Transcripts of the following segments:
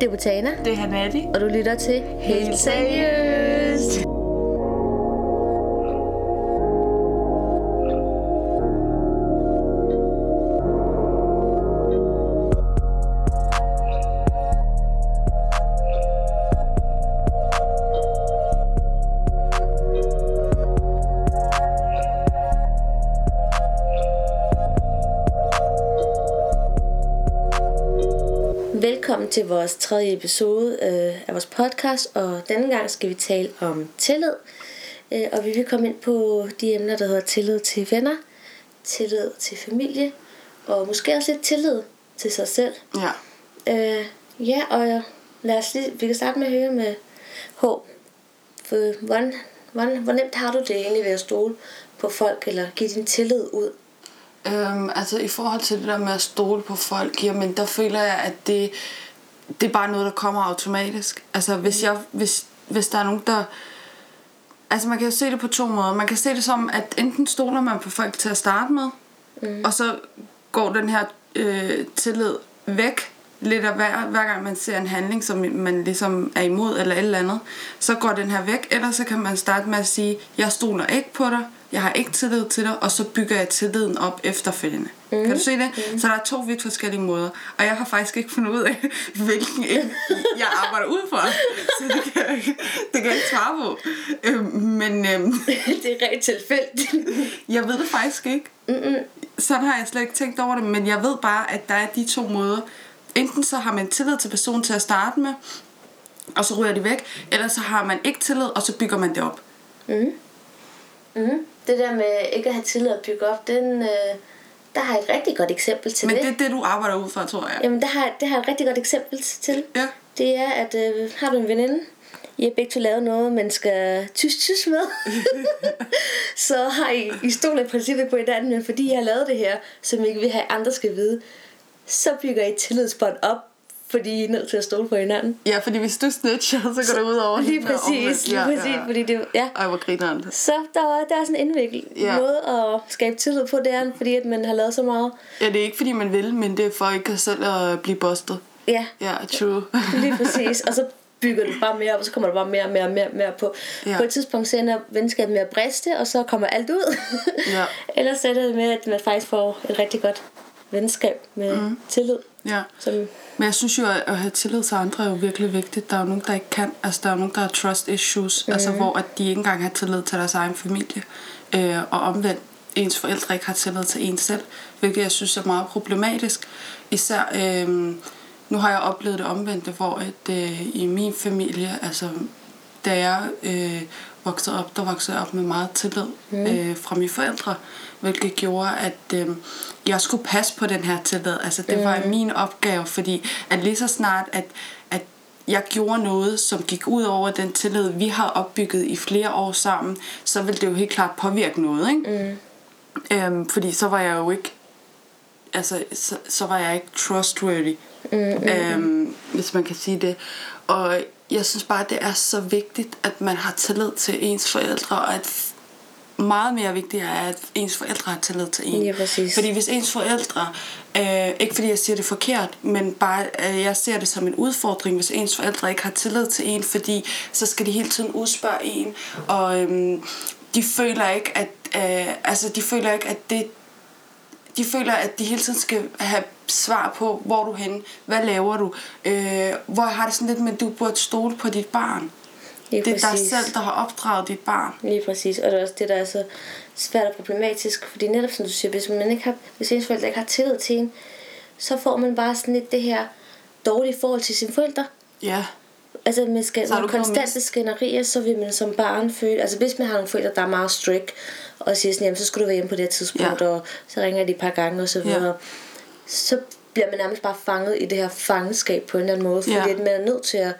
Det er Botana, Det er Hanatti. og du lytter til Helt Seriøst. Velkommen til vores tredje episode øh, af vores podcast, og denne gang skal vi tale om tillid. Øh, og vi vil komme ind på de emner, der hedder tillid til venner, tillid til familie, og måske også lidt tillid til sig selv. Ja. Øh, ja, og lad os lige, vi kan starte med at høre med H. For, hvordan, hvordan, hvor nemt har du det egentlig ved at stole på folk, eller give din tillid ud? Øhm, altså i forhold til det der med at stole på folk, jamen der føler jeg, at det, det er bare noget, der kommer automatisk. Altså hvis, jeg, hvis, hvis der er nogen, der... Altså man kan jo se det på to måder. Man kan se det som, at enten stoler man på folk til at starte med, mm. og så går den her øh, tillid væk lidt af hver, hver gang man ser en handling, som man ligesom er imod eller et eller andet, så går den her væk, eller så kan man starte med at sige, jeg stoler ikke på dig, jeg har ikke tillid til dig, og så bygger jeg tilliden op efterfølgende. Mm. Kan du se det? Mm. Så der er to vidt forskellige måder, og jeg har faktisk ikke fundet ud af, hvilken en jeg arbejder ud for, så det kan jeg ikke, det kan jeg ikke svare på. Øhm, men øhm, det er rent tilfældigt. jeg ved det faktisk ikke. Mm-mm. Sådan har jeg slet ikke tænkt over det, men jeg ved bare, at der er de to måder. Enten så har man tillid til personen til at starte med, og så ryger de væk, eller så har man ikke tillid, og så bygger man det op. Mm. Mm. Det der med ikke at have tillid at bygge op, den, øh, der har jeg et rigtig godt eksempel til Men det. det er det, du arbejder ud fra, tror jeg. Jamen, der har, det har jeg et rigtig godt eksempel til. Ja. Det er, at øh, har du en veninde, I har begge to lavet noget, man skal tys-tys med. så har I, I stoler i princippet på hinanden, men fordi I har lavet det her, som I ikke vil have, andre skal vide, så bygger I tillidsbånd op, fordi I er nødt til at stole på hinanden. Ja, fordi hvis du snitcher, så går det ud over Lige præcis, lige præcis, fordi det, ja. Ej, hvor griner Så der, er- der er sådan en indviklet Ja. ja. måde at skabe tillid på, det er, fordi at man har lavet så meget. Ja, det er ikke fordi, man vil, men det er for ikke selv at blive bustet. Ja, Ja, true. lige præcis. Og så bygger du bare mere op, og så kommer der bare mere og mere og mere, mere på. Ja. Ja. På et tidspunkt så ender venskabet med at briste, og så kommer alt ud. Ja. Ellers er det med, at man faktisk får et rigtig godt venskab med mm. tillid. ja. Som, Men jeg synes jo, at at have tillid til andre er jo virkelig vigtigt. Der er jo nogen, der ikke kan. Altså, der er jo nogen, der har trust issues. Mm. Altså, hvor at de ikke engang har tillid til deres egen familie. Øh, og omvendt, ens forældre ikke har tillid til en selv. Hvilket jeg synes er meget problematisk. Især, øh, nu har jeg oplevet det omvendte, hvor at, øh, i min familie, altså da jeg øh, voksede op, der voksede jeg op med meget tillid mm. øh, fra mine forældre, hvilket gjorde, at øh, jeg skulle passe på den her tillid. Altså det mm. var min opgave, fordi at lige så snart, at, at jeg gjorde noget, som gik ud over den tillid, vi har opbygget i flere år sammen, så ville det jo helt klart påvirke noget, ikke? Mm. Øhm, fordi så var jeg jo ikke altså, så, så var jeg ikke trustworthy, mm, mm, øhm, hvis man kan sige det. Og jeg synes bare, det er så vigtigt, at man har tillid til ens forældre, og at meget mere vigtigt er, at ens forældre har tillid til en. Ja, præcis. Fordi hvis ens forældre, øh, ikke fordi jeg siger det forkert, men bare øh, jeg ser det som en udfordring, hvis ens forældre ikke har tillid til en, fordi så skal de hele tiden udspørge en, og øhm, de føler ikke, at øh, altså de føler ikke, at det de føler, at de hele tiden skal have svar på, hvor er du henne, hvad laver du, øh, hvor har det sådan lidt med, at du burde stole på dit barn. lige Det er dig præcis. selv, der har opdraget dit barn. Lige præcis, og det er også det, der er så svært og problematisk, fordi netop som du siger, hvis man ikke har, hvis ens forældre ikke har tillid til en, så får man bare sådan lidt det her dårlige forhold til sine forældre. Ja, Altså med, skal, med konstante skænderier, så vil man som barn føle, altså hvis man har nogle forældre, der er meget strict, og siger sådan, jamen så skal du være hjemme på det tidspunkt, Ja. og så ringer de et par gange og så videre, Ja. så bliver man nærmest bare fanget i det her fangenskab på en eller anden måde, fordi Ja. man er nødt til at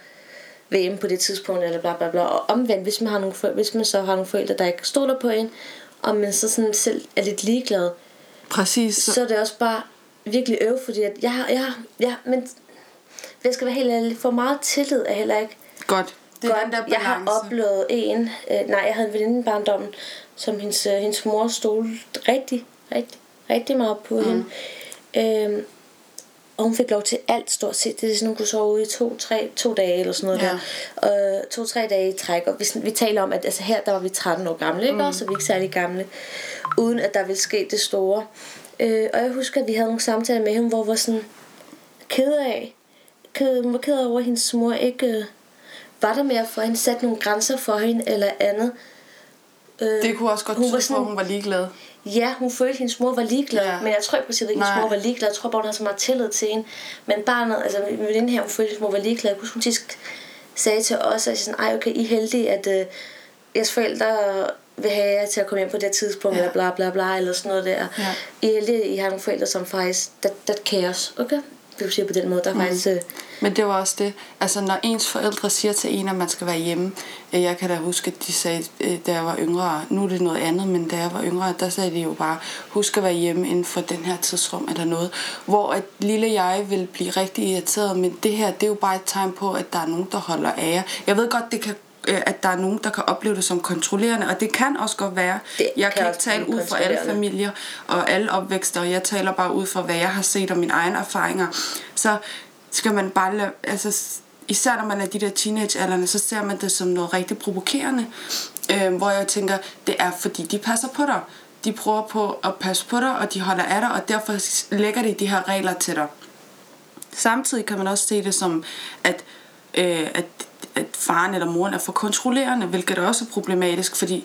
være hjemme på det tidspunkt, eller bla bla bla. Og omvendt, hvis man, har nogle hvis man så har nogle forældre, der ikke stoler på en, og man så sådan selv er lidt ligeglad, præcis. så, er det også bare virkelig øv, fordi at jeg jeg jeg, men jeg skal være helt ærlig, for meget tillid er heller ikke Godt. Det er godt. den der jeg har oplevet en, øh, nej, jeg havde en veninde i barndommen, som hendes, øh, hendes mor stolede rigtig, rigtig, rigtig meget på mm. hende. Øhm, Og hun fik lov til alt stort set. Det er sådan, hun kunne sove ude i to, tre, to dage eller sådan noget Ja. der. Og to-tre dage i træk. Og vi, vi taler om, at altså her der var vi 13 år gamle, ikke? Mm. Så vi er ikke særlig gamle. Uden at der ville ske det store. Øh, og jeg husker, at vi havde nogle samtaler med hende, hvor vi var sådan ked af. Ked, hun var ked over, at hendes mor ikke øh, var der mere for hende. Satte nogle grænser for hende eller andet. Øh, Det kunne også godt tyde på, at hun var ligeglad. Ja, hun følte, at hendes mor var ligeglad. Ja. Men jeg tror i princippet ikke, at hendes mor var ligeglad. Jeg tror bare, hun havde så meget tillid til hende. Men barnet, altså min veninde her, hun følte, at hendes mor var ligeglad. Jeg husker, hun tisk sagde til os, at sådan, Ej, okay, I er heldige, at øh, jeres forældre vil have jer til at komme hjem på det tidspunkt, ja. eller bla bla bla, eller sådan noget der. Ja. I er heldige, at I har nogle forældre, som faktisk, that, that cares. Okay? Det vil sige på den måde, der er mm. faktisk... Øh, Men det var også det. Altså, når ens forældre siger til en, at man skal være hjemme. øh, Jeg kan da huske, at de sagde, øh, da jeg var yngre, nu er det noget andet, men da jeg var yngre, der sagde de jo bare, husk at være hjemme inden for den her tidsrum eller noget. Hvor at lille jeg vil blive rigtig irriteret, men det her, det er jo bare et tegn på, at der er nogen, der holder af jer. Jeg ved godt, det kan at der er nogen, der kan opleve det som kontrollerende, og det kan også godt være. Det jeg kan kan ikke tale ud fra alle familier og alle opvækster, jeg taler bare ud fra, hvad jeg har set og mine egne erfaringer. Så skal man bare lade, altså især når man er de der teenagealderne, så ser man det som noget rigtig provokerende, øh, hvor jeg tænker, det er fordi de passer på dig. De prøver på at passe på dig, og de holder af dig, og derfor lægger de de her regler til dig. Samtidig kan man også se det som, at, øh, at, at faren eller moren er for kontrollerende, hvilket også er problematisk, fordi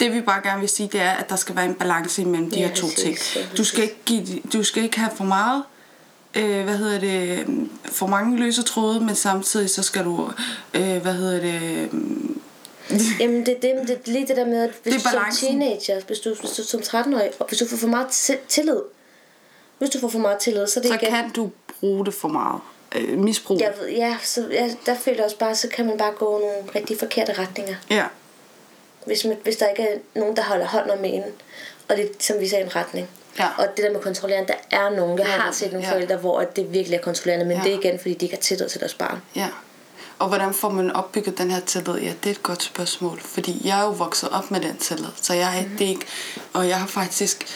det vi bare gerne vil sige, det er, at der skal være en balance imellem de Ja, her to ting. Du skal ikke, give, du skal ikke have for meget, øh, hvad hedder det, for mange løse tråde, men samtidig så skal du, øh, hvad hedder det, Jamen, det, det, det, det er lige det der med, at hvis Det er du som balancen. teenager, hvis du, hvis du som 13-årig, og hvis du får for meget ti- tillid, hvis du får for meget tillid, så er det så igen... kan du bruge det for meget. Øh, misbrug. Jeg ved, ja, så ja, der føler jeg også bare, så kan man bare gå nogle rigtig forkerte retninger. Ja. Hvis, man, hvis der ikke er nogen, der holder hånd om en, og det som vi sagde, en retning. Ja. Og det der med kontrollerende, der er nogen, jeg Ja, har set nogle ja. forældre, hvor det virkelig er kontrollerende, men Ja. det er igen, fordi de ikke har tillid til deres barn. Ja. Og hvordan får man opbygget den her tillid? Ja, det er et godt spørgsmål. Fordi jeg er jo vokset op med den tillid. Så jeg er det ikke... Og jeg har faktisk...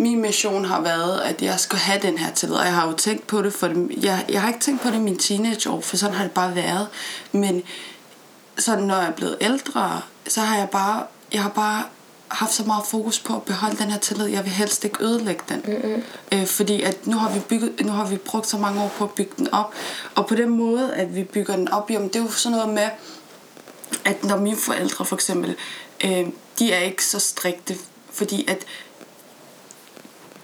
Min mission har været, at jeg skal have den her tillid. Og jeg har jo tænkt på det for dem. Jeg, jeg har ikke tænkt på det i mine teenageår, for sådan har det bare været. Men så når jeg er blevet ældre, så har jeg bare... Jeg har bare haft så meget fokus på at beholde den her tillid. Jeg vil helst ikke ødelægge den. Mm-hmm. Øh, fordi at nu har, vi bygget, nu har vi brugt så mange år på at bygge den op. Og på den måde, at vi bygger den op, jamen, det er jo sådan noget med, at når mine forældre for eksempel, øh, de er ikke så strikte, fordi at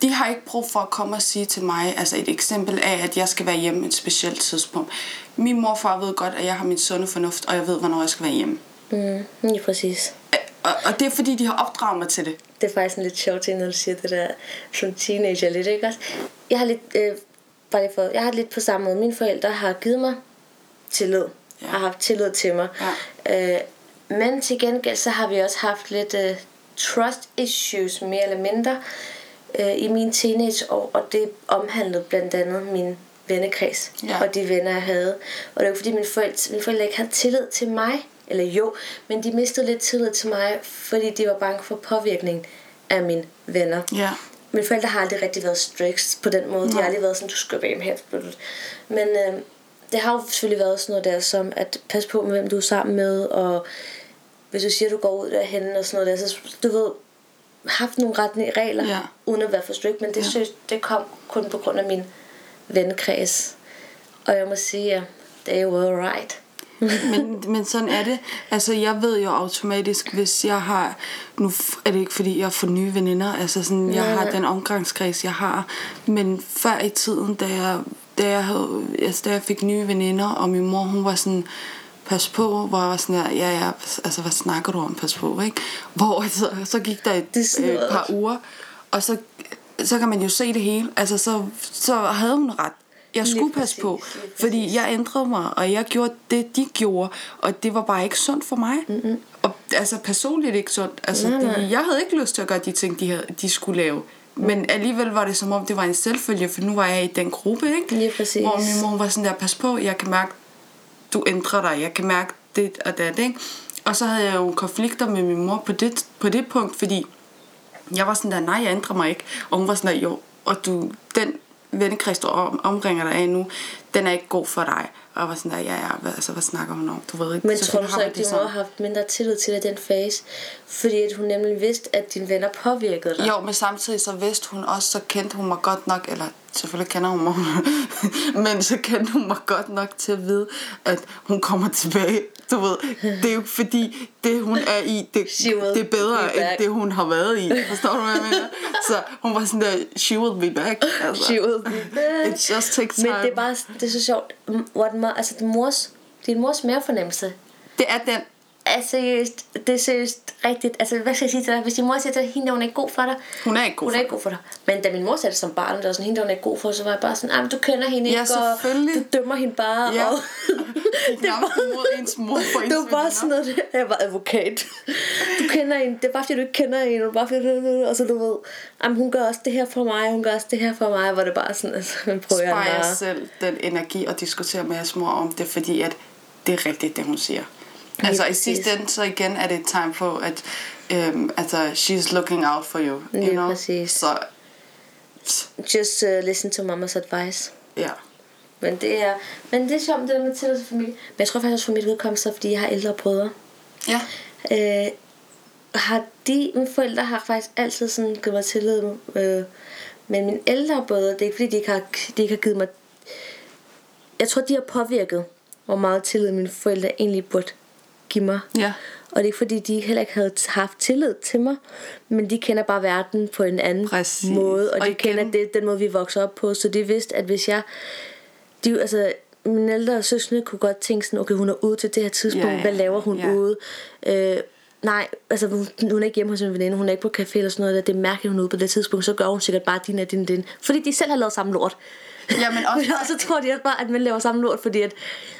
de har ikke brug for at komme og sige til mig, altså et eksempel af, at jeg skal være hjemme et specielt tidspunkt. Min morfar ved godt, at jeg har min sunde fornuft, og jeg ved, hvornår jeg skal være hjemme. Mm, lige præcis. Og, og det er fordi, de har opdraget mig til det. Det er faktisk en lidt sjov ting, når du siger det der som teenager lidt, ikke også? Jeg har lidt, øh, bare lige for, jeg har lidt på samme måde. Mine forældre har givet mig tillid. Ja. Har haft tillid til mig. Ja. Øh, men til gengæld så har vi også haft lidt øh, trust issues, mere eller mindre, øh, i mine teenageår, og det omhandlede blandt andet min vennekreds Ja. og de venner, jeg havde. Og det var fordi mine forældre, mine forældre ikke havde tillid til mig, eller jo, men de mistede lidt tillid til mig, fordi de var bange for påvirkning af mine venner. Ja. Mine forældre har aldrig rigtig været strict på den måde. De har aldrig været sådan, du skal være her. Men øh, det har jo selvfølgelig været sådan noget der, som at passe på med, hvem du er sammen med, og hvis du siger, du går ud derhen og sådan noget der, så du ved, haft nogle retne regler, Ja. uden at være for strict, men det, ja. synes, det kom kun på grund af min vennekreds. Og jeg må sige, at they were right. men, men sådan er det. Altså, jeg ved jo automatisk, hvis jeg har... Nu er det ikke, fordi jeg får nye veninder. Altså, sådan, jeg Nej, har nej. den omgangskreds, jeg har. Men før i tiden, da jeg, da jeg, havde, altså, da jeg fik nye veninder, og min mor, hun var sådan pas på, hvor jeg var sådan der, ja, ja, altså, hvad snakker du om, pas på, ikke? Hvor så, så gik der et, øh, par uger, og så, så kan man jo se det hele. Altså, så, så havde hun ret. Jeg Lige skulle passe på, præcis, lige fordi jeg ændrede mig, og jeg gjorde det, de gjorde, og det var bare ikke sundt for mig. Mm-hmm. Og altså personligt ikke sundt. Altså, Nej, nej. det, jeg havde ikke lyst til at gøre de ting, de, havde, de skulle lave. Men alligevel var det som om, det var en selvfølge, for nu var jeg i den gruppe, ikke? Lige præcis. Hvor min mor var sådan der, pas på, jeg kan mærke, du ændrer dig, jeg kan mærke det og det, ikke? Og så havde jeg jo konflikter med min mor på det, på det punkt, fordi jeg var sådan der, nej, jeg ændrer mig ikke. Og hun var sådan der, jo, og du, den vennekreds, du om, omringer dig af nu, den er ikke god for dig. Og jeg var sådan der, ja, ja, hvad, altså, hvad snakker hun om? Du ved ikke. Men tror du så har ikke, sådan. have haft mindre tillid til dig i den fase? Fordi at hun nemlig vidste, at dine venner påvirkede dig. Jo, men samtidig så vidste hun også, så kendte hun mig godt nok, eller selvfølgelig kender hun mig, men så kendte hun mig godt nok til at vide, at hun kommer tilbage. Du ved, det er jo fordi, det hun er i, det, det er bedre be end det hun har været i. Forstår du, hvad jeg mener? Så hun var sådan der, she will be back. Altså. She will be back. It just takes time. Men det er bare det det er så sjovt. hvor den, altså din mors, din mors mavefornemmelse det er den er seriøst, det er seriøst rigtigt. Altså, hvad skal jeg sige til dig? Hvis din mor siger til dig, hende hun er ikke god for dig. Hun er ikke god Hun for er ikke god for dig. Men da min mor sagde det som barn, der var sådan, hende hun er ikke god for, så var jeg bare sådan, ah, men du kender hende Ja, ikke, og du dømmer hende bare. Ja. Og Det er imod ens mor for ens det var bare sådan noget, jeg var advokat. Du kender hende, det er bare fordi du ikke kender hende, og bare fordi, og så du ved, jamen, hun gør også det her for mig, hun gør også det her for mig, hvor det bare sådan, altså, man prøver jeg Spar jeg selv den energi og diskutere med jeres mor om det, fordi at det er rigtigt, det hun siger. Altså i sidste ende, så igen er det et tegn på, at øhm, altså, she's looking out for you. you Lige know? præcis. Så Just uh, listen to mamas advice. ja. Men det er, men det er sjovt, det der med tillid til familie. Men jeg tror faktisk også for mit så fordi jeg har ældre brødre. Ja. Øh, har de, mine forældre har faktisk altid sådan givet mig tillid. Øh, men mine ældre brødre, det er ikke fordi, de ikke har, de ikke har givet mig... Jeg tror, de har påvirket, hvor meget tillid mine forældre egentlig burde give mig. Ja. Og det er ikke fordi, de heller ikke havde haft tillid til mig, men de kender bare verden på en anden Præcis. måde, og, Og de igen- kender det, den måde, vi vokser op på. Så de vidste, at hvis jeg... De, altså, mine ældre søskende kunne godt tænke sådan, okay, hun er ude til det her tidspunkt, Ja, ja. hvad laver hun Ja. ude? Øh, nej, altså hun, hun er ikke hjemme hos en veninde, hun er ikke på café eller sådan noget, det er mærkeligt, hun er ude på det tidspunkt, så gør hun sikkert bare din og din og din. Fordi de selv har lavet samme lort. Ja, men også- men så tror de også bare, at man laver samme lort, fordi at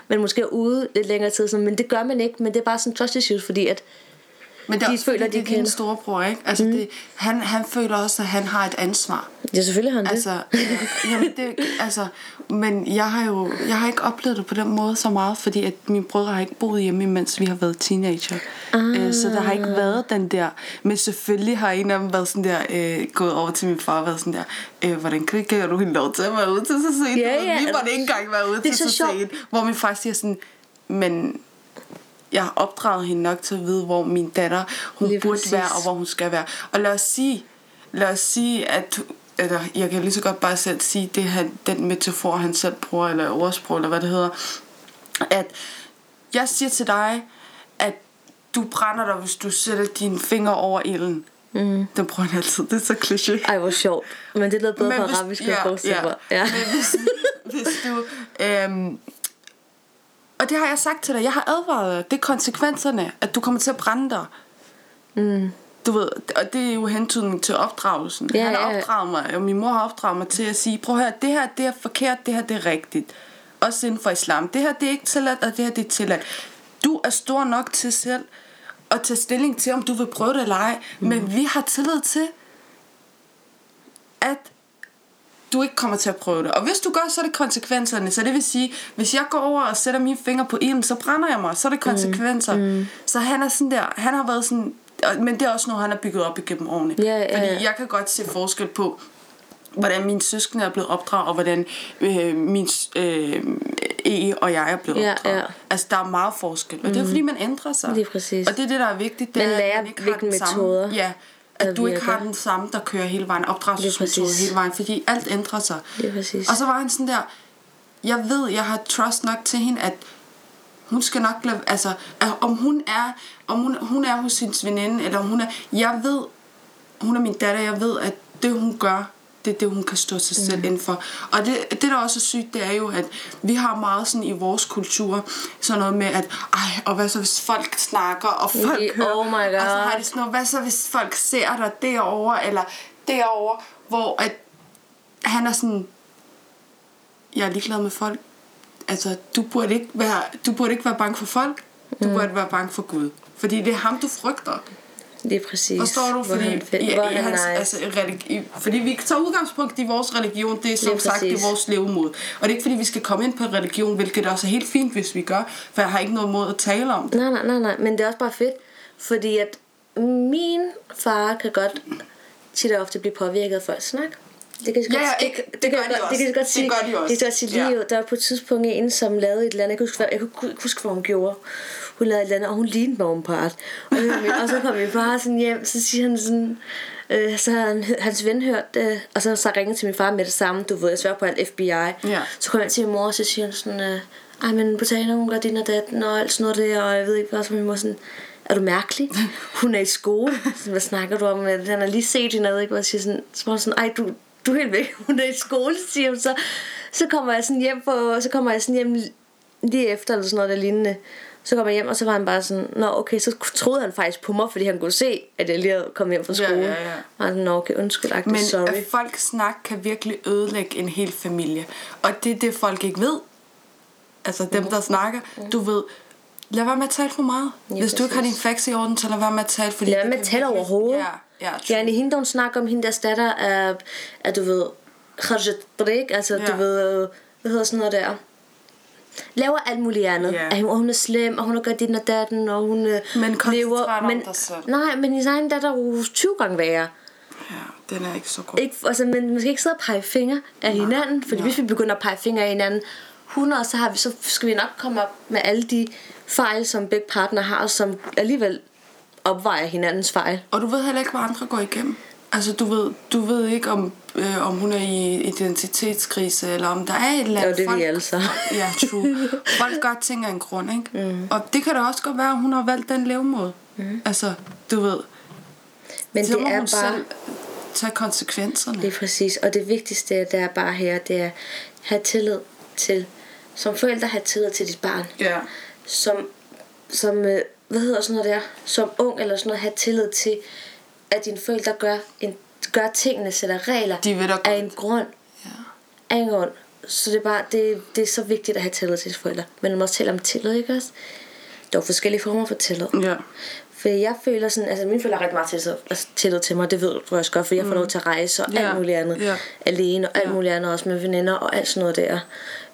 man måske er ude lidt længere tid, sådan, men det gør man ikke, men det er bare sådan trust issues, fordi at men det er De føler, fordi, de det er din kender. storebror, ikke? Altså, mm. det, han, han føler også, at han har et ansvar. Ja, selvfølgelig har han det. Altså, øh, jamen det, altså, men jeg har jo jeg har ikke oplevet det på den måde så meget, fordi at mine brødre har ikke boet hjemme, mens vi har været teenager. Ah. Så der har ikke været den der. Men selvfølgelig har en af dem været sådan der, øh, gået over til min far og været sådan der, øh, hvordan kan du hende lov til at være ude til så sent? Ja, ja. Vi måtte ikke engang være ude Det er til så så sent. Hvor min far siger sådan, men jeg har opdraget hende nok til at vide, hvor min datter hun Lige burde præcis. være, og hvor hun skal være. Og lad os sige, lad os sige at eller jeg kan lige så godt bare selv sige, det han, den metafor, han selv bruger, eller ordsprog, eller hvad det hedder, at jeg siger til dig, at du brænder dig, hvis du sætter dine fingre over ilden. Mm. Den bruger han altid. Det er så kliché. Ej, hvor sjovt. Men det lød bedre på hvis- arabisk, ja, jeg ja. Ja. Men hvis, hvis du... Øhm, og det har jeg sagt til dig. Jeg har advaret dig. Det er konsekvenserne, at du kommer til at brænde dig. Mm. Du ved, og det er jo hentydning til opdragelsen. Ja, Han har ja, opdraget mig, og min mor har opdraget mig til at sige, prøv høre, det her det er forkert, det her det er rigtigt. Også inden for islam. Det her det er ikke tilladt, og det her det er tilladt. Du er stor nok til selv at tage stilling til, om du vil prøve det eller ej. Mm. Men vi har tillid til, at du ikke kommer til at prøve det. Og hvis du gør, så er det konsekvenserne. Så det vil sige, hvis jeg går over og sætter mine fingre på ilden, så brænder jeg mig. Så er det konsekvenser. Mm. Så han er sådan der, han har været sådan, men det er også noget, han har bygget op igennem årene. Ja, ja, Fordi ja. jeg kan godt se forskel på, hvordan mine søskende er blevet opdraget, og hvordan øh, min øh, E og jeg er blevet Ja, opdraget. ja. Altså, der er meget forskel. Og det er fordi, man ændrer sig. Lige præcis. Og det er det, der er vigtigt. Det Man er, at lærer, man ikke har den samme, metoder, Ja, der at du ikke har den samme, der kører hele vejen. Opdragelsesmetode præcis. hele vejen. Fordi alt ændrer sig. Lige præcis. Og så var han sådan der, jeg ved, jeg har trust nok til hende, at hun skal nok lade, altså, om hun er, om hun, hun er hos sin veninde, eller om hun er, jeg ved, hun er min datter, jeg ved, at det hun gør, det er det, hun kan stå sig selv mm. inden for. Og det, det, der også er sygt, det er jo, at vi har meget sådan i vores kultur, sådan noget med, at ej, og hvad så hvis folk snakker, og folk Okay, hører, oh my og så har God. de sådan noget, hvad så hvis folk ser dig derovre, eller derovre, hvor at han er sådan, jeg er ligeglad med folk. Altså, du burde ikke være, du burde ikke være bange for folk. Du mm. burde være bange for Gud. Fordi det er ham, du frygter. Lige præcis. Forstår du? Hvor Fordi, han, fedt, i, hvor han hans, altså, religi- fordi vi tager udgangspunkt i vores religion, det er som Lige sagt det præcis. er vores levemod. Og det er ikke fordi, vi skal komme ind på religion, hvilket også er helt fint, hvis vi gør. For jeg har ikke noget mod at tale om det. Nej, nej, nej, nej. Men det er også bare fedt. Fordi at min far kan godt tit og ofte blive påvirket af folks snak. Det kan Ja, godt, ja, det, ikke- det, det det, gør de godt, også. det kan godt Det sige. gør de også. Det kan godt sige lige Ja. Der var på et tidspunkt en, som lavede et eller andet. Jeg kunne, huske, jeg kunne ikke huske, hvad hun gjorde. Hun lavede et eller andet, og hun lignede mig åbenbart. Og, og så kom min far sådan hjem, så siger han sådan... Øh, så havde han, hans ven hørt det, og så, så ringede til min far med det samme. Du ved, jeg svær på alt FBI. Ja. Så kom jeg til min mor, og så siger han sådan... Øh, ej, men Botana, hun gør din og datten, og alt sådan noget der, og jeg ved ikke hvad, så min mor sådan, er du mærkelig? Hun er i skole. Så, hvad snakker du om? Han har lige set hende, og ikke, jeg siger sådan, så var hun sådan, ej, du, du er helt væk. Hun er i skole, siger hun så. Så kommer jeg sådan hjem, på, så kommer jeg sådan hjem lige efter, eller sådan noget der lignende. Så kommer jeg hjem, og så var han bare sådan, nå okay, så troede han faktisk på mig, fordi han kunne se, at jeg lige havde kommet hjem fra Ja, skole. ja, ja. Og han sådan, nå okay, undskyld, agtig, Men sorry. at folk snak kan virkelig ødelægge en hel familie. Og det er det, folk ikke ved. Altså dem, der snakker. Du ved, lad være med at tale for meget. Ja, Hvis du ikke har din facts i orden, så lad være med at tale. Fordi Lad være det med at tale overhovedet. Ja, ja, Ja, i hende, hun snakker om hende der datter af, af du ved, Kharjat Brik, altså Ja. du ved, hvad hedder sådan noget der? Laver alt muligt andet. Ja. At hun, hun er slem, og hun gjort din og datten, og hun øh, Men lever... Men, dig selv. nej, men hendes egen datter er jo 20 gange værre. Ja, den er ikke så god. Ikke, altså, men man skal ikke sidde og pege fingre af hinanden, fordi hvis vi begynder at pege fingre af hinanden, 100, så, har vi, så skal vi nok komme op med alle de fejl, som begge partner har, som alligevel opvejer hinandens fejl. Og du ved heller ikke, hvad andre går igennem. Altså, du ved, du ved ikke, om, øh, om hun er i identitetskrise, eller om der er et eller Jo, andet. det er vi alle så. Ja, true. Folk ting af en grund, ikke? Mm. Og det kan da også godt være, at hun har valgt den levemåde. Mm. Altså, du ved, Men så det må er hun bare... selv tage konsekvenserne. Det er præcis. Og det vigtigste, det er bare her, det er at have tillid til, som forældre have tillid til dit barn. Ja. Som, som øh, hvad hedder sådan noget der, som ung eller sådan noget, have tillid til, at dine forældre gør, en, gør tingene, sætter regler De vil af en grund. Ja. Af en grund. Så det er bare, det, det er så vigtigt at have tillid til sine forældre. Men man må også tale om tillid, ikke også? Der er forskellige former for tillid. Ja. For jeg føler sådan, altså mine føler rigtig meget tillid, altså, tillid til mig, det ved du også godt, for jeg får lov til at rejse og alt muligt andet ja. alene, og alt Ja. muligt andet også med veninder og alt sådan noget der.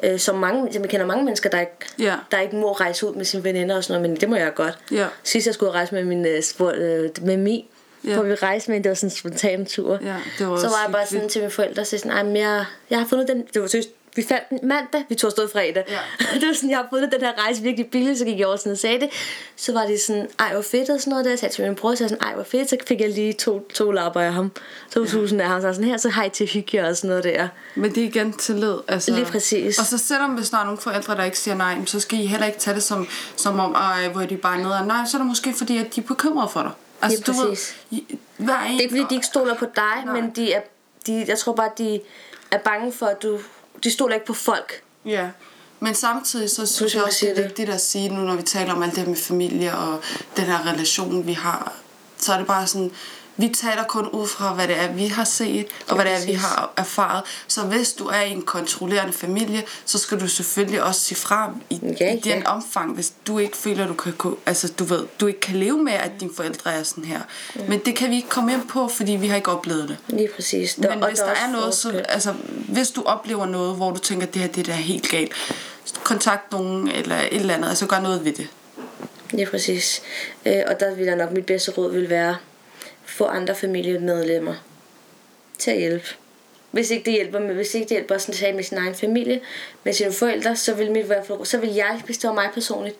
Øh, som mange, jeg kender mange mennesker, der ikke, Ja. der ikke må rejse ud med sine veninder og sådan noget, men det må jeg godt. Ja. Sidst jeg skulle rejse med min øh, spor, øh, med Mi, ja. hvor vi rejste med, det var sådan en spontan tur. Ja, det var så var jeg bare sådan til mine forældre, så sådan, jeg, jeg har fundet den, det var seriøst, vi fandt den mandag, vi tog afsted fredag. Ja. det var sådan, jeg har fundet den her rejse virkelig billigt, så gik jeg over sådan og sagde det. Så var det sådan, ej hvor fedt og sådan noget der. Jeg sagde til min bror, så jeg sådan, ej hvor fedt, så fik jeg lige to, to lapper af ham. 2000 af ham, så sådan her, så hej til hygge og sådan noget der. Men det er igen tillid. Altså. Lige præcis. Og så selvom hvis der er nogle forældre, der ikke siger nej, så skal I heller ikke tage det som, som om, ej, hvor er de bare nede. Nej, så er det måske fordi, at de er bekymrede for dig. Altså, Lige du ved, hver en, Det er ikke fordi, de ikke stoler på dig, Nej. men de er, de, jeg tror bare, de er bange for, at du, de stoler ikke på folk. Ja, men samtidig så synes Hvis jeg også, det er vigtigt at sige nu, når vi taler om alt det med familie og den her relation, vi har, så er det bare sådan, vi taler kun ud fra, hvad det er, vi har set, og hvad det er, vi har erfaret. Så hvis du er i en kontrollerende familie, så skal du selvfølgelig også sige fra i, Ja, i den ja. omfang, hvis du ikke føler, du kan, altså, du ved, du ikke kan leve med, at dine forældre er sådan her. Mm. Men det kan vi ikke komme ind på, fordi vi har ikke oplevet det. Lige præcis. Men og hvis der også er noget, så, altså, hvis du oplever noget, hvor du tænker, at det her det der er helt galt, kontakt nogen eller et eller andet, altså gør noget ved det. Lige præcis. Øh, og der vil jeg nok, mit bedste råd vil være, få andre familiemedlemmer til at hjælpe. Hvis ikke det hjælper, med, hvis ikke det hjælper sådan, sagde, med sin egen familie, med sine forældre, så vil, mit, så vil jeg, hvis det var mig personligt,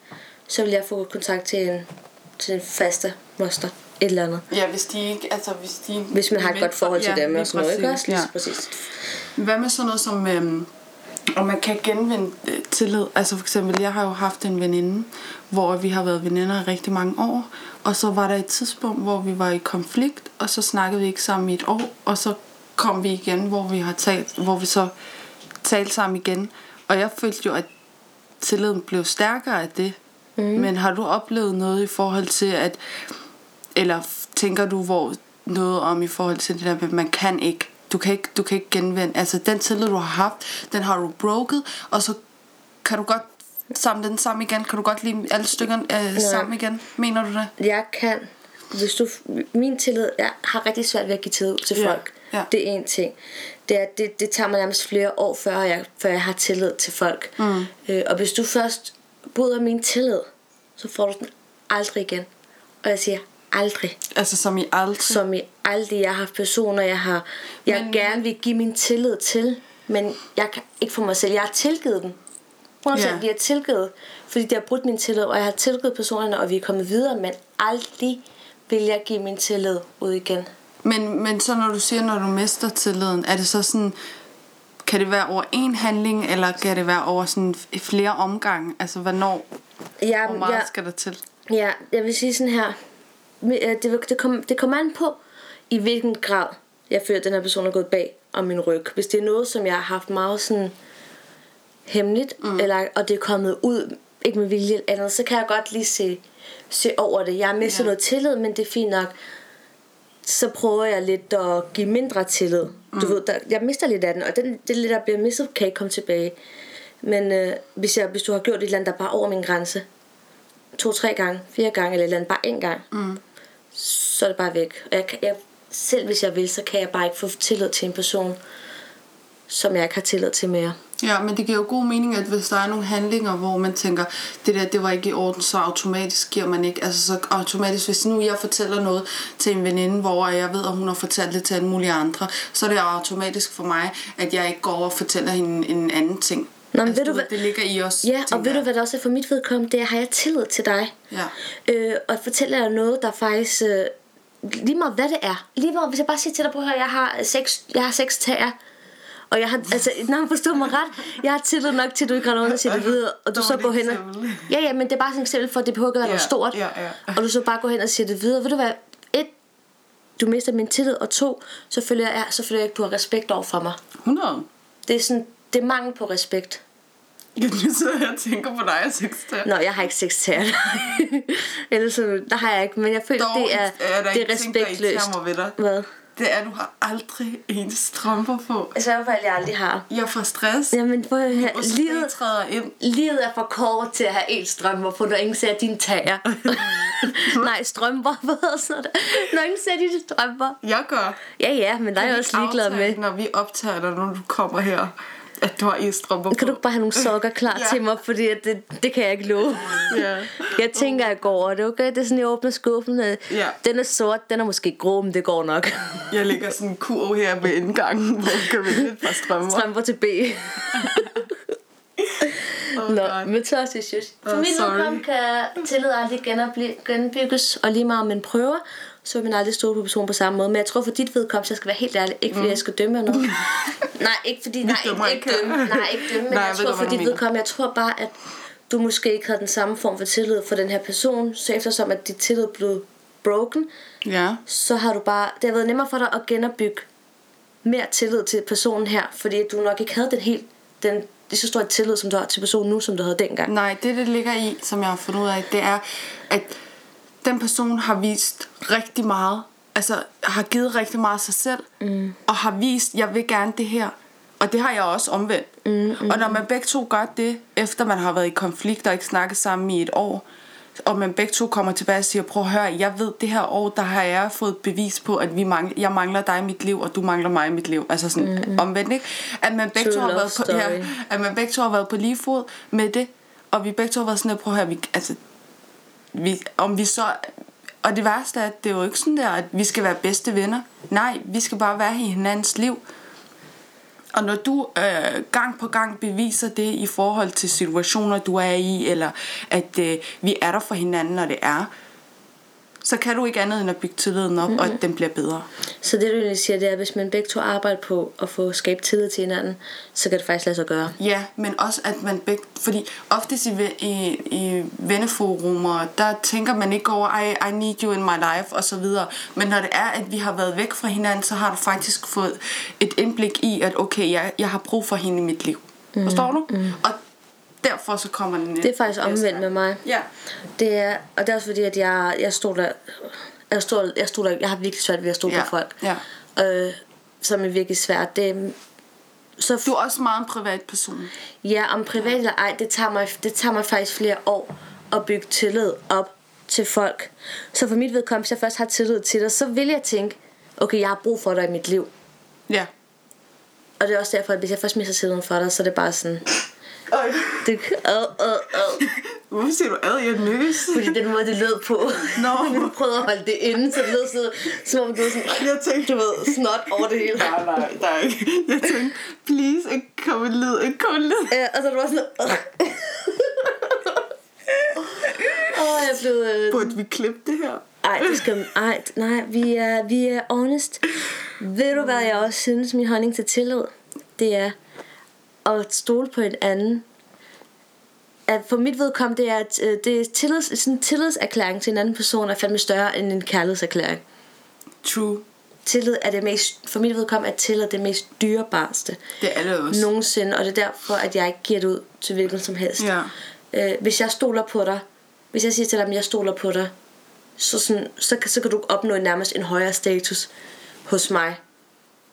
så vil jeg få kontakt til en, til en faste moster. Et eller andet. Ja, hvis de ikke, altså hvis de... Hvis man har et godt forhold til dem lige og sådan noget, ikke også? Ja. præcis. Hvad med sådan noget som, øhm, om man kan genvinde øh, tillid? Altså for eksempel, jeg har jo haft en veninde, hvor vi har været veninder i rigtig mange år, og så var der et tidspunkt, hvor vi var i konflikt, og så snakkede vi ikke sammen i et år, og så kom vi igen, hvor vi har talt, hvor vi så talte sammen igen. Og jeg følte jo, at tilliden blev stærkere af det. Mm. Men har du oplevet noget i forhold til, at eller tænker du hvor noget om i forhold til det der med, at man kan ikke, du kan ikke, du kan ikke genvinde, altså den tillid du har haft, den har du broket, og så kan du godt samle den sammen igen, kan du godt lide alle stykkerne øh, sammen igen, mener du det? Jeg kan, hvis du, min tillid, jeg har rigtig svært ved at give tillid til Ja, folk. ja. Det er en ting. Det, er, det, det tager mig nærmest flere år, før jeg, før jeg har tillid til folk. Mm. Øh, og hvis du først bryder min tillid, så får du den aldrig igen. Og jeg siger aldrig. Altså som i aldrig. Som i aldrig. Jeg har haft personer, jeg har jeg Men- gerne vil give min tillid til, men jeg kan ikke få mig selv. Jeg har tilgivet dem. 100% Ja. vi har tilgivet, fordi de har brudt min tillid, og jeg har tilgivet personerne, og vi er kommet videre, men aldrig vil jeg give min tillid ud igen. Men, men så når du siger, når du mister tilliden, er det så sådan, kan det være over en handling, eller kan det være over sådan flere omgange? Altså, hvornår, Jeg, hvor meget jeg, skal der til? Ja, jeg vil sige sådan her. Øh, Det, det, kom, det kommer an på, i hvilken grad jeg føler, at den her person er gået bag om min ryg. Hvis det er noget, som jeg har haft meget sådan hemmeligt, mm. eller, og det er kommet ud, ikke med vilje eller andet, så kan jeg godt lige se, se over det. Jeg har mistet Ja. ja. noget tillid, men det er fint nok. Så prøver jeg lidt at give mindre tillid. Mm. Du ved, der, jeg mister lidt af den, og den, det lidt, der bliver mistet, kan ikke komme tilbage. Men øh, hvis, jeg, hvis du har gjort et eller andet, der bare er over min grænse, to-tre gange, fire gange, eller et eller andet, bare en gang, mm så er det bare væk. Og jeg, kan- jeg, selv hvis jeg vil, så kan jeg bare ikke få tillid til en person, som jeg ikke har tillid til mere. Ja, men det giver jo god mening, at hvis der er nogle handlinger, hvor man tænker, det der, det var ikke i orden, så automatisk giver man ikke. Altså så automatisk, hvis nu jeg fortæller noget til en veninde, hvor jeg ved, at hun har fortalt det til alle mulige andre, så er det automatisk for mig, at jeg ikke går over og fortæller hende en anden ting. Nå, men altså, ved du ved, det ligger i os. Ja, og ved du hvad der også er for mit vedkommende, det er, har jeg tillid til dig. Ja. Øh, og fortæller jeg noget, der faktisk... Øh, lige meget hvad det er. Lige meget, hvis jeg bare siger til dig, på her, jeg har seks, jeg har seks tager. Og jeg har, altså, når man forstår mig ret, jeg har tillid nok til, at du ikke render rundt og siger det videre, og du så går hen og... Ja, ja, men det er bare sådan et eksempel for, at det behøver ikke at være noget stort. ja, ja. Og du så bare går hen og siger det videre. Ved du hvad? Et, du mister min tillid, og to, så føler jeg, så føler jeg ikke, du har respekt over for mig. 100. Det er sådan, det er mangel på respekt. Jeg sidder her og tænker på dig, jeg synes det. Nå, jeg har ikke sex til Ellers så, der har jeg ikke, men jeg føler, Dog, det er, er der det er en ting, der respektløst. ved dig. Hvad? Det er, at du har aldrig en strømper på. Altså, i hvert fald, jeg aldrig har. Jeg får stress, Jamen, prøv at høre, og så livet, træder ind. livet er for kort til at have en strømper på, når ingen ser dine tager. Nej, strømper, hvad hedder sådan? Når ingen ser dine strømper. Jeg gør. Ja, ja, men der er jeg også ligeglad med. Når vi optager dig, når du kommer her, at du har en strømper på. Kan du ikke bare have nogle sokker klar Ja. til mig, fordi at det, det kan jeg ikke love. Ja. Jeg tænker, jeg går over det, okay? Det er sådan, jeg åbner skuffen. øh, Ja. Den er sort, den er måske grå, men det går nok. Jeg lægger sådan en kurv her ved indgangen, hvor du kan vælge et par strømper. Strømper til B. Oh, Nå, God. men så også synes. For Oh, min vedkommende kan tillid aldrig genbygges, og lige meget om man prøver, så vil man aldrig stå på personen på samme måde. Men jeg tror for dit vedkommende, så jeg skal være helt ærlig, ikke fordi jeg skal dømme noget. nej, ikke fordi, nej, ikke, ikke dømme, nej, ikke dømme, men Nej, jeg, jeg tror for dit vedkommende, jeg tror bare, at du måske ikke havde den samme form for tillid for den her person, så eftersom at dit tillid blev broken, Ja. så har du bare, det har været nemmere for dig at genopbygge mere tillid til personen her, fordi du nok ikke havde den helt, den, lige så stor tillid, som du har til personen nu, som du havde dengang. Nej, det det ligger i, som jeg har fundet ud af, det er, at den person har vist rigtig meget, altså har givet rigtig meget af sig selv, mm. og har vist, jeg vil gerne det her. Og det har jeg også omvendt. Mm, mm, og når man begge to gør det, efter man har været i konflikt og ikke snakket sammen i et år, og man begge to kommer tilbage og siger, prøv at høre, jeg ved, det her år, der har jeg fået bevis på, at vi mangler, jeg mangler dig i mit liv, og du mangler mig i mit liv. Altså sådan mm. omvendt, ikke? At man begge True to har været på, ja, at man begge to har været på lige fod med det, og vi begge to har været sådan, at prøv at høre, vi, altså, vi, om vi så... Og det værste er, at det er jo ikke sådan der, at vi skal være bedste venner. Nej, vi skal bare være i hinandens liv. Og når du øh, gang på gang beviser det i forhold til situationer, du er i, eller at øh, vi er der for hinanden, når det er, så kan du ikke andet end at bygge tilliden op, mm-hmm. og at den bliver bedre. Så det du egentlig siger, det er, at hvis man begge to arbejder på at få skabt tillid til hinanden, så kan det faktisk lade sig gøre. Ja, men også at man begge... Fordi oftest i, i, i venneforumer, der tænker man ikke over, I, I need you in my life, og så videre. Men når det er, at vi har været væk fra hinanden, så har du faktisk fået et indblik i, at okay, jeg, jeg har brug for hende i mit liv. Mm. Forstår du? Mm. Og derfor så kommer den Det er faktisk omvendt med mig. Ja. Det er, og det er også fordi, at jeg, jeg stoler, jeg stoler, jeg stoler, jeg har virkelig svært ved at stole Ja, på folk. ja. Øh, som er virkelig svært. Det, så Du er også meget en privat person. Ja, om privat eller ej, det tager, mig, det tager mig faktisk flere år at bygge tillid op til folk. Så for mit vedkommende, hvis jeg først har tillid til dig, så vil jeg tænke, okay, jeg har brug for dig i mit liv. Ja. Og det er også derfor, at hvis jeg først mister tilliden for dig, så er det bare sådan, Øj. det, øh, øh, øh. Hvorfor siger du ad, jeg er nøs? Fordi den måde, det lød på. Nå. Men du prøvede at holde det inde, så det lød så, som om du var sådan, Jeg tænkte, du ved, snot over det hele. nej, nej, der ikke. Jeg tænkte, please, ikke komme en lyd, ikke komme en lyd. Ja, og så du var sådan, Åh, oh, jeg blev... Øh, Burde vi klippe det her? ej, det skal... Ej, nej, vi er, vi er honest. Ved du, hvad jeg også synes, min holdning til tillid? Det er at stole på en anden. At for mit vedkommende, det er, at øh, det er tillids, sådan en tillidserklæring til en anden person er fandme større end en kærlighedserklæring. True. Tillid er det mest, for mit vedkommende er tillid det mest dyrebarste Det er det også. nogensinde, og det er derfor, at jeg ikke giver det ud til hvilken som helst. Ja. Øh, hvis jeg stoler på dig, hvis jeg siger til dig, at jeg stoler på dig, så, sådan, så, så kan du opnå nærmest en højere status hos mig.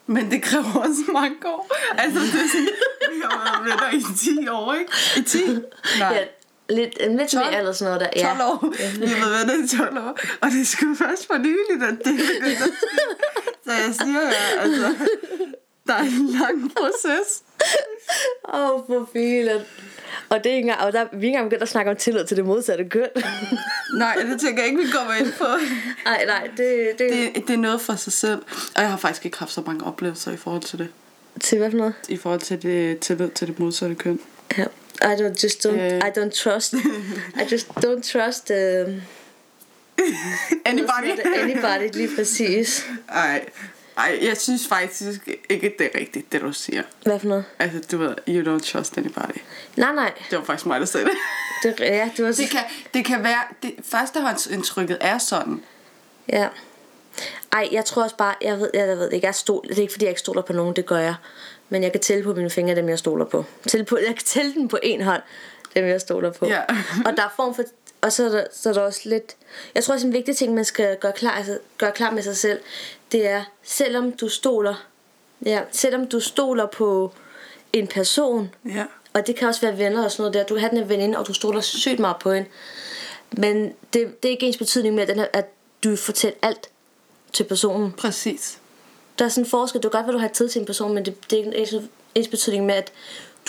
Men det kræver også mange år. Altså, det er sådan, vi har været venner i 10 år, ikke? I 10? Nej. Ja, lidt, øh, lidt 12? mere eller sådan noget der. 12 Ja. år. Vi har været venner i 12 år. Og det er sgu først for nyligt, at det er at. Så jeg siger ja, altså, der er en lang proces. Åh, oh, for filen. Og, det er ikke engang, og der, vi er ikke engang begyndt at snakke om tillid til det modsatte køn. Nej, det tænker jeg ikke, vi kommer ind på. Nej, nej, det, det, det, Det, det er noget for sig selv. Og jeg har faktisk ikke haft så mange oplevelser i forhold til det. Til hvad for noget? I forhold til det tillid til det modsatte køn. Ja. I don't just don't, Øh. I don't trust. I just don't trust uh, Anybody? anybody lige præcis. Ej, ej, jeg synes faktisk ikke, det er rigtigt, det du siger. Hvad for noget? Altså, du ved, you don't trust anybody. Nej, nej. Det var faktisk mig, der sagde det. Det, ja, det var Det kan, det kan være, det, førstehåndsindtrykket er sådan. Ja. Ej, jeg tror også bare, jeg ved, jeg ved det ikke, jeg stol, det er ikke fordi, jeg ikke stoler på nogen, det gør jeg. Men jeg kan tælle på mine fingre, dem jeg stoler på. Tælle på jeg kan tælle dem på en hånd, dem jeg stoler på. Ja. og der er form for, og så er, der, så er der også lidt, jeg tror også en vigtig ting, man skal gøre klar, altså, gøre klar med sig selv, det er, selvom du stoler, ja, selvom du stoler på en person, Ja. og det kan også være venner og sådan noget der. Du have den her veninde, og du stoler sygt meget på hende. Men det, det er ikke ens betydning med, at, den her, at du vil fortælle alt til personen. Præcis. Der er sådan en forskel. Det er godt, at du har tid til en person, men det, det er ikke ens, betydning med, at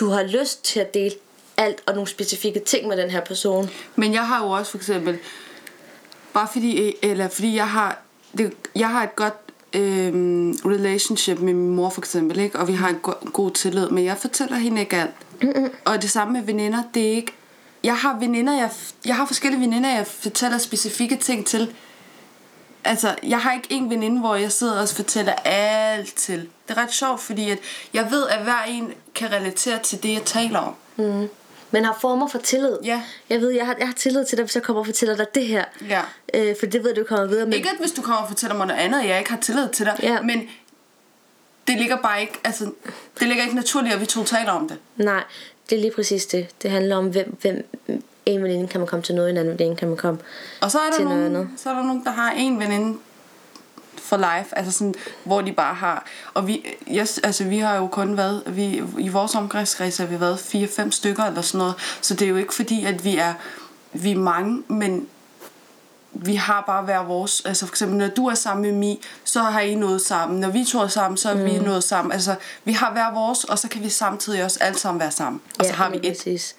du har lyst til at dele alt og nogle specifikke ting med den her person. Men jeg har jo også for eksempel, bare fordi, eller fordi jeg har, det, jeg har et godt øhm, relationship med min mor for eksempel, ikke? og vi har en go- god tillid, men jeg fortæller hende ikke alt. Og det samme med veninder, det er ikke, jeg har veninder, jeg, jeg har forskellige veninder, jeg fortæller specifikke ting til. Altså, jeg har ikke en veninde, hvor jeg sidder og fortæller alt til. Det er ret sjovt, fordi at jeg ved, at hver en kan relatere til det, jeg taler om. Mm. Men har former for tillid. Ja. Jeg ved, jeg har, jeg har tillid til dig, hvis jeg kommer og fortæller dig det her. Ja. Øh, for det ved du kommer videre med. Ikke at hvis du kommer og fortæller mig noget andet, jeg ikke har tillid til dig, Ja. men det ligger bare ikke, altså, det ligger ikke naturligt, at vi to taler om det. Nej, det er lige præcis det. Det handler om, hvem, hvem en veninde kan man komme til noget, en anden veninde kan man komme Og så er der, til noget nogen, andet. så er der nogen, der har en veninde for life, altså sådan, hvor de bare har, og vi, yes, altså vi har jo kun været, vi, i vores omgangskreds har vi været 4-5 stykker eller sådan noget, så det er jo ikke fordi, at vi er, vi er mange, men vi har bare hver vores, altså for eksempel når du er sammen med Mi, så har I noget sammen, når vi to er sammen, så har mm. vi noget sammen, altså vi har hver vores, og så kan vi samtidig også alle sammen være sammen, og så har vi et præcis.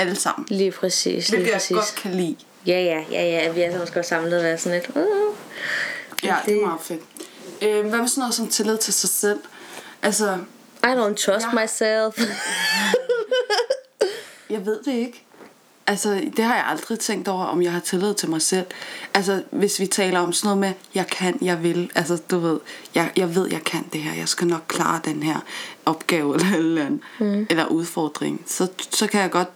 Alle sammen, Lige præcis, lige hvilket jeg præcis. godt kan lide. Ja, ja, ja, ja. Vi er så også samlet og være sådan lidt... Uh. Ja, det er meget fedt. Øh, hvad med sådan noget som tillid til sig selv? Altså, I don't trust Ja. myself. jeg ved det ikke. Altså, det har jeg aldrig tænkt over, om jeg har tillid til mig selv. Altså, hvis vi taler om sådan noget med, jeg kan, jeg vil. Altså, du ved, jeg, jeg ved, jeg kan det her. Jeg skal nok klare den her opgave eller, eller, andet, mm. eller udfordring. Så, så kan jeg godt,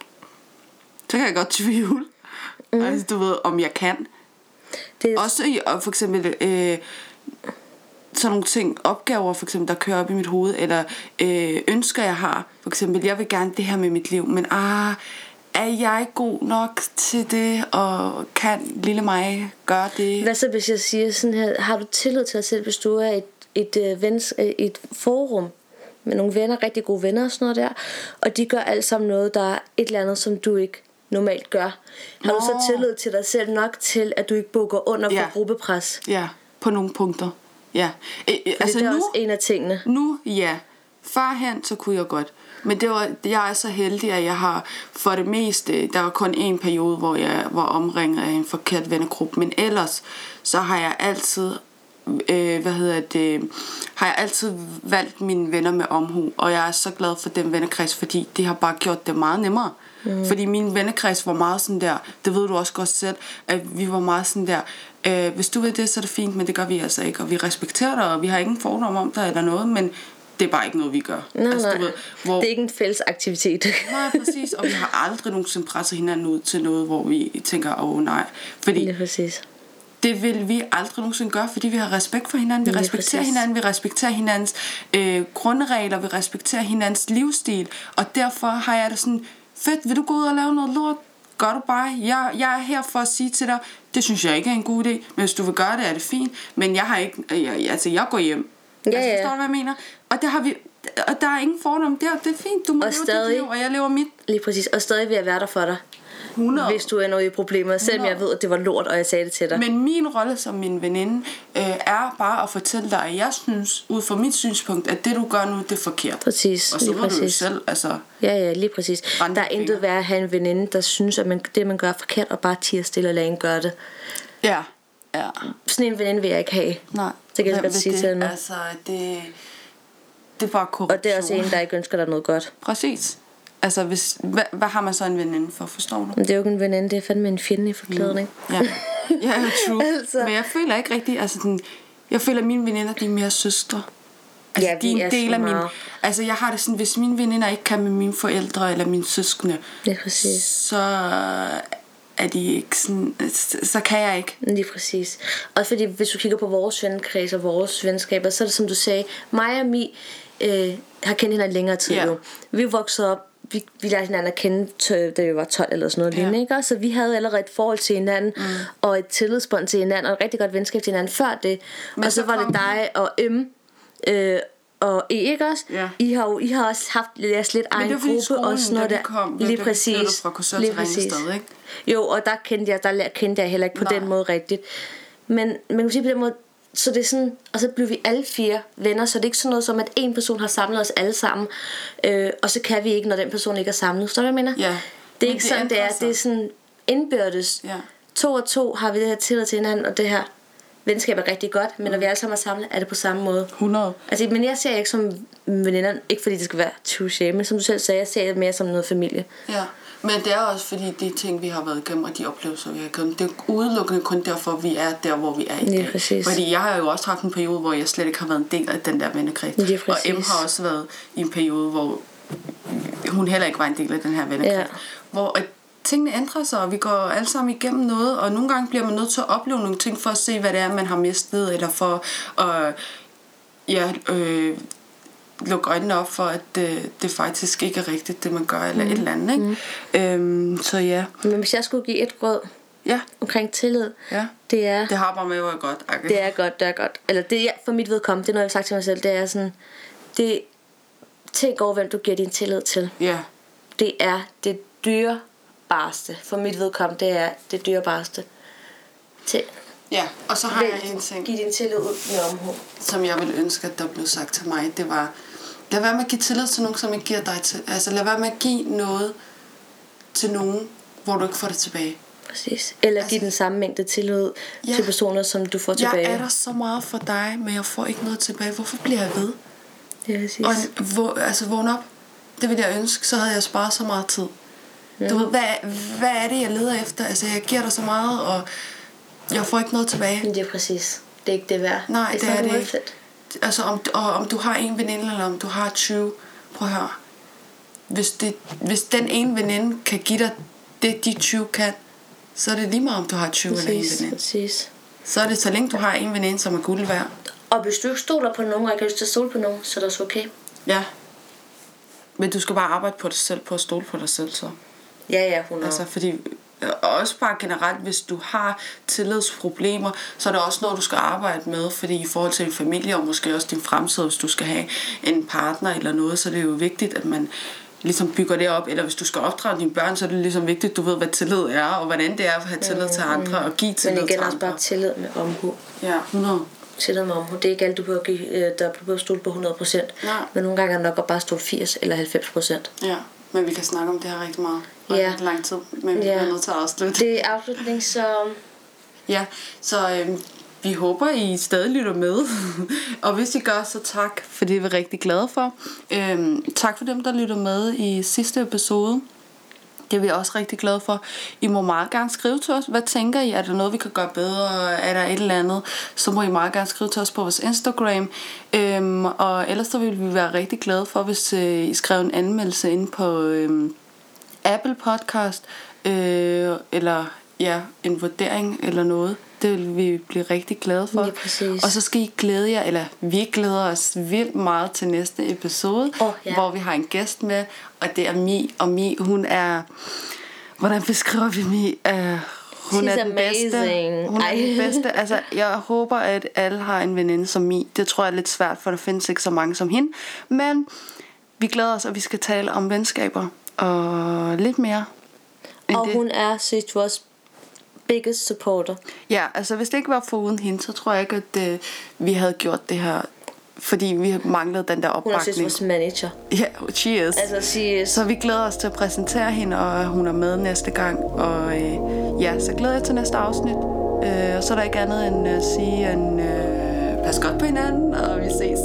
så kan jeg godt tvivle. Mm. Altså, du ved, om jeg kan. det er, Også i, og for eksempel øh, sådan nogle ting, opgaver for eksempel, der kører op i mit hoved, eller øh, ønsker jeg har. For eksempel, jeg vil gerne det her med mit liv, men ah, er jeg god nok til det, og kan lille mig gøre det? Hvad så hvis jeg siger sådan her, har du tillid til dig selv, hvis du er i et, et, uh, vens, øh, et forum med nogle venner, rigtig gode venner og sådan noget der, og de gør alt sammen noget, der er et eller andet, som du ikke normalt gør. Har du Nå. så tillid til dig selv nok til, at du ikke bukker under for Ja. gruppepres? Ja, på nogle punkter. Ja. Øh, Altså altså det er nu, også en af tingene. nu, ja. Førhen, så kunne jeg godt. Men det var, jeg er så heldig, at jeg har for det meste, der var kun en periode, hvor jeg var omringet af en forkert vennegruppe, men ellers, så har jeg altid øh, hvad hedder det, har jeg altid valgt mine venner med omhu, og jeg er så glad for den vennekreds, fordi det har bare gjort det meget nemmere. Mm. Fordi min vennekreds var meget sådan der, det ved du også godt selv, at vi var meget sådan der, øh, hvis du vil det, så er det fint, men det gør vi altså ikke, og vi respekterer dig, og vi har ingen fordom om dig eller noget, men det er bare ikke noget, vi gør. Nej, altså, nej. Du ved, hvor, det er ikke en fælles aktivitet. nej, præcis. Og vi har aldrig nogensinde presset hinanden ud til noget, hvor vi tænker, åh oh, nej. Fordi det, præcis. det vil vi aldrig nogensinde gøre, fordi vi har respekt for hinanden. Vi det respekterer præcis. hinanden. Vi respekterer hinandens øh, grundregler. Vi respekterer hinandens livsstil. Og derfor har jeg det sådan, fedt, vil du gå ud og lave noget lort? Gør du bare. Jeg, jeg er her for at sige til dig, det synes jeg ikke er en god idé, men hvis du vil gøre det, er det fint. Men jeg har ikke, jeg, altså jeg går hjem. Ja, altså, ja. Forstår du, hvad jeg mener? Og der har vi, og der er ingen fordom der. Det er fint, du må og leve stadig, dit liv, og jeg lever mit. Lige præcis. Og stadig vil jeg være der for dig. 100. Hvis du er noget i problemer, selvom jeg ved, at det var lort, og jeg sagde det til dig. Men min rolle som min veninde øh, er bare at fortælle dig, at jeg synes, ud fra mit synspunkt, at det du gør nu, det er forkert. Præcis. Og så lige præcis. du selv, altså... Ja, ja, lige præcis. Der er intet værd at have en veninde, der synes, at man, det man gør er forkert, og bare tiger stille og lade en gøre det. Ja. ja. Sådan en veninde vil jeg ikke have. Nej. Det kan jeg godt sige det? til hende. Altså, det, det er bare korruption. Og det er også en, der ikke ønsker dig noget godt. Præcis. Altså, hvis, hvad, hvad har man så en veninde for, forstår du? Det er jo ikke en veninde, det er fandme en fjende i forklædning. Mm. Ja, ja true. altså. Men jeg føler ikke rigtigt, altså den, jeg føler, at mine veninder, de er mere søstre. Altså, ja, de er en del af min... Altså, jeg har det sådan, hvis mine veninder ikke kan med mine forældre eller mine søskende, ja, præcis. så er de ikke sådan, så kan jeg ikke. Lige præcis. Og fordi hvis du kigger på vores vennekreds og vores venskaber, så er det som du sagde, mig og Mi øh, har kendt hinanden længere tid yeah. jo. Vi voksede op, vi, vi lærte hinanden at kende, da vi var 12 eller sådan noget yeah. lignende, ikke? Så vi havde allerede et forhold til hinanden, mm. og et tillidsbånd til hinanden, og et rigtig godt venskab til hinanden før det. Men og så, så var det dig og M, øh, og I ikke også? Ja. I har jo I har også haft jeres lidt egen gruppe skolen, og sådan noget der. Kom, lige der, præcis. Fra lige præcis. Sted, ikke? Jo, og der kendte jeg, der kendte jeg heller ikke på Nej. den måde rigtigt. Men man kan sige på den måde, så det er sådan, og så blev vi alle fire venner, så det er ikke sådan noget som, at en person har samlet os alle sammen, øh, og så kan vi ikke, når den person ikke er samlet. Forstår du, hvad jeg mener? Ja. Det er ikke det sådan, det er. Det er sådan indbyrdes. Ja. To og to har vi det her tillid til hinanden, og det her venskab er rigtig godt, men når vi alle sammen er samlet, er det på samme måde. 100. Altså, men jeg ser ikke som veninder, ikke fordi det skal være touché, men som du selv sagde, jeg ser det mere som noget familie. Ja, men det er også fordi de ting, vi har været igennem, og de oplevelser, vi har igennem, det er udelukkende kun derfor, vi er der, hvor vi er i dag. Ja, præcis. Fordi jeg har jo også haft en periode, hvor jeg slet ikke har været en del af den der vennekreds. Ja, og M har også været i en periode, hvor hun heller ikke var en del af den her vennekreds. Ja. Hvor tingene ændrer sig, og vi går alle sammen igennem noget, og nogle gange bliver man nødt til at opleve nogle ting for at se, hvad det er, man har mistet, eller for at ja, øh, lukke øjnene op for, at det, det faktisk ikke er rigtigt, det man gør, eller mm. et eller andet. Ikke? Mm. Øhm, så ja. Men hvis jeg skulle give et råd ja. omkring tillid, ja. det er... Det har bare med at godt. Okay. Det er godt, det er godt. Eller det er for mit vedkommende, det er noget, jeg har sagt til mig selv, det er sådan, det, tænk over, hvem du giver din tillid til. Ja. Det er det dyre dyrebareste. For mit vedkommende, det er det dyrebareste. Til Ja, og så har Vælg, jeg en ting. Giv din tillid ud med omhu. Som jeg vil ønske, at der blev sagt til mig, det var, lad være med at give tillid til nogen, som ikke giver dig til. Altså lad være med at give noget til nogen, hvor du ikke får det tilbage. Præcis. Eller altså, give den samme mængde tillid ja, til personer, som du får tilbage. Jeg er der så meget for dig, men jeg får ikke noget tilbage. Hvorfor bliver jeg ved? Ja, præcis. Og hvor, altså vågn op. Det ville jeg ønske, så havde jeg sparet så meget tid. Ja. Du ved, hvad, hvad er det, jeg leder efter? Altså, jeg giver dig så meget, og jeg får ikke noget tilbage. Men det er præcis. Det er ikke det værd. Nej, det, det er, det ikke. Fedt. Altså, om, og, om du har en veninde, eller om du har 20, prøv at høre. Hvis, det, hvis den ene veninde kan give dig det, de 20 kan, så er det lige meget, om du har 20 præcis, eller en veninde. Præcis. Så er det så længe, du har en veninde, som er guld værd. Og hvis du ikke stoler på nogen, og ikke har lyst til at stole på nogen, så er det også okay. Ja. Men du skal bare arbejde på dig selv, på at stole på dig selv så. Ja, ja, 100. Altså, fordi også bare generelt, hvis du har tillidsproblemer, så er det også noget, du skal arbejde med, fordi i forhold til din familie, og måske også din fremtid, hvis du skal have en partner eller noget, så er det jo vigtigt, at man ligesom bygger det op, eller hvis du skal opdrage dine børn, så er det ligesom vigtigt, at du ved, hvad tillid er, og hvordan det er at have tillid til andre, og give tillid til andre. Men igen også bare tillid med omhu. Ja, 100. tillade mig om. Det er ikke alt, du behøver, give, øh, der behøver stole på 100%. Nej. Men nogle gange er det nok at bare stole 80 eller 90%. Ja, men vi kan snakke om det her rigtig meget. Ja. Lang tid, men vi Ja. bliver nødt til at afslutte. Det er afslutning, så Ja, så øhm, vi håber, I stadig lytter med. og hvis I gør, så tak, for det er vi rigtig glade for. Øhm, tak for dem, der lytter med i sidste episode. Det er vi også rigtig glade for. I må meget gerne skrive til os. Hvad tænker I? Er der noget, vi kan gøre bedre? Er der et eller andet? Så må I meget gerne skrive til os på vores Instagram. Øhm, og ellers så vil vi være rigtig glade for, hvis øh, I skrev en anmeldelse ind på øhm, Apple Podcast. Øh, eller ja, en vurdering eller noget. Det vil vi blive rigtig glade for. Præcis. Og så skal I glæde jer, eller vi glæder os vildt meget til næste episode, Åh, ja. hvor vi har en gæst med, og det er Mi. Og Mi, hun er... Hvordan beskriver vi Mi? Uh, hun She's er den bedste. Hun er Ej. den bedste. Altså, jeg håber, at alle har en veninde som Mi. Det tror jeg er lidt svært, for der findes ikke så mange som hende. Men vi glæder os, at vi skal tale om venskaber og lidt mere og det. hun er seriøst vores biggest supporter. Ja, altså hvis det ikke var for uden hende, så tror jeg ikke, at øh, vi havde gjort det her. Fordi vi manglede den der Hun er opbakning. vores manager. Ja, she is. Altså, she is... Så vi glæder os til at præsentere hende, og hun er med næste gang. Og øh, ja, så glæder jeg til næste afsnit. Øh, og så er der ikke andet end at sige, en, øh, pas godt på hinanden, og vi ses.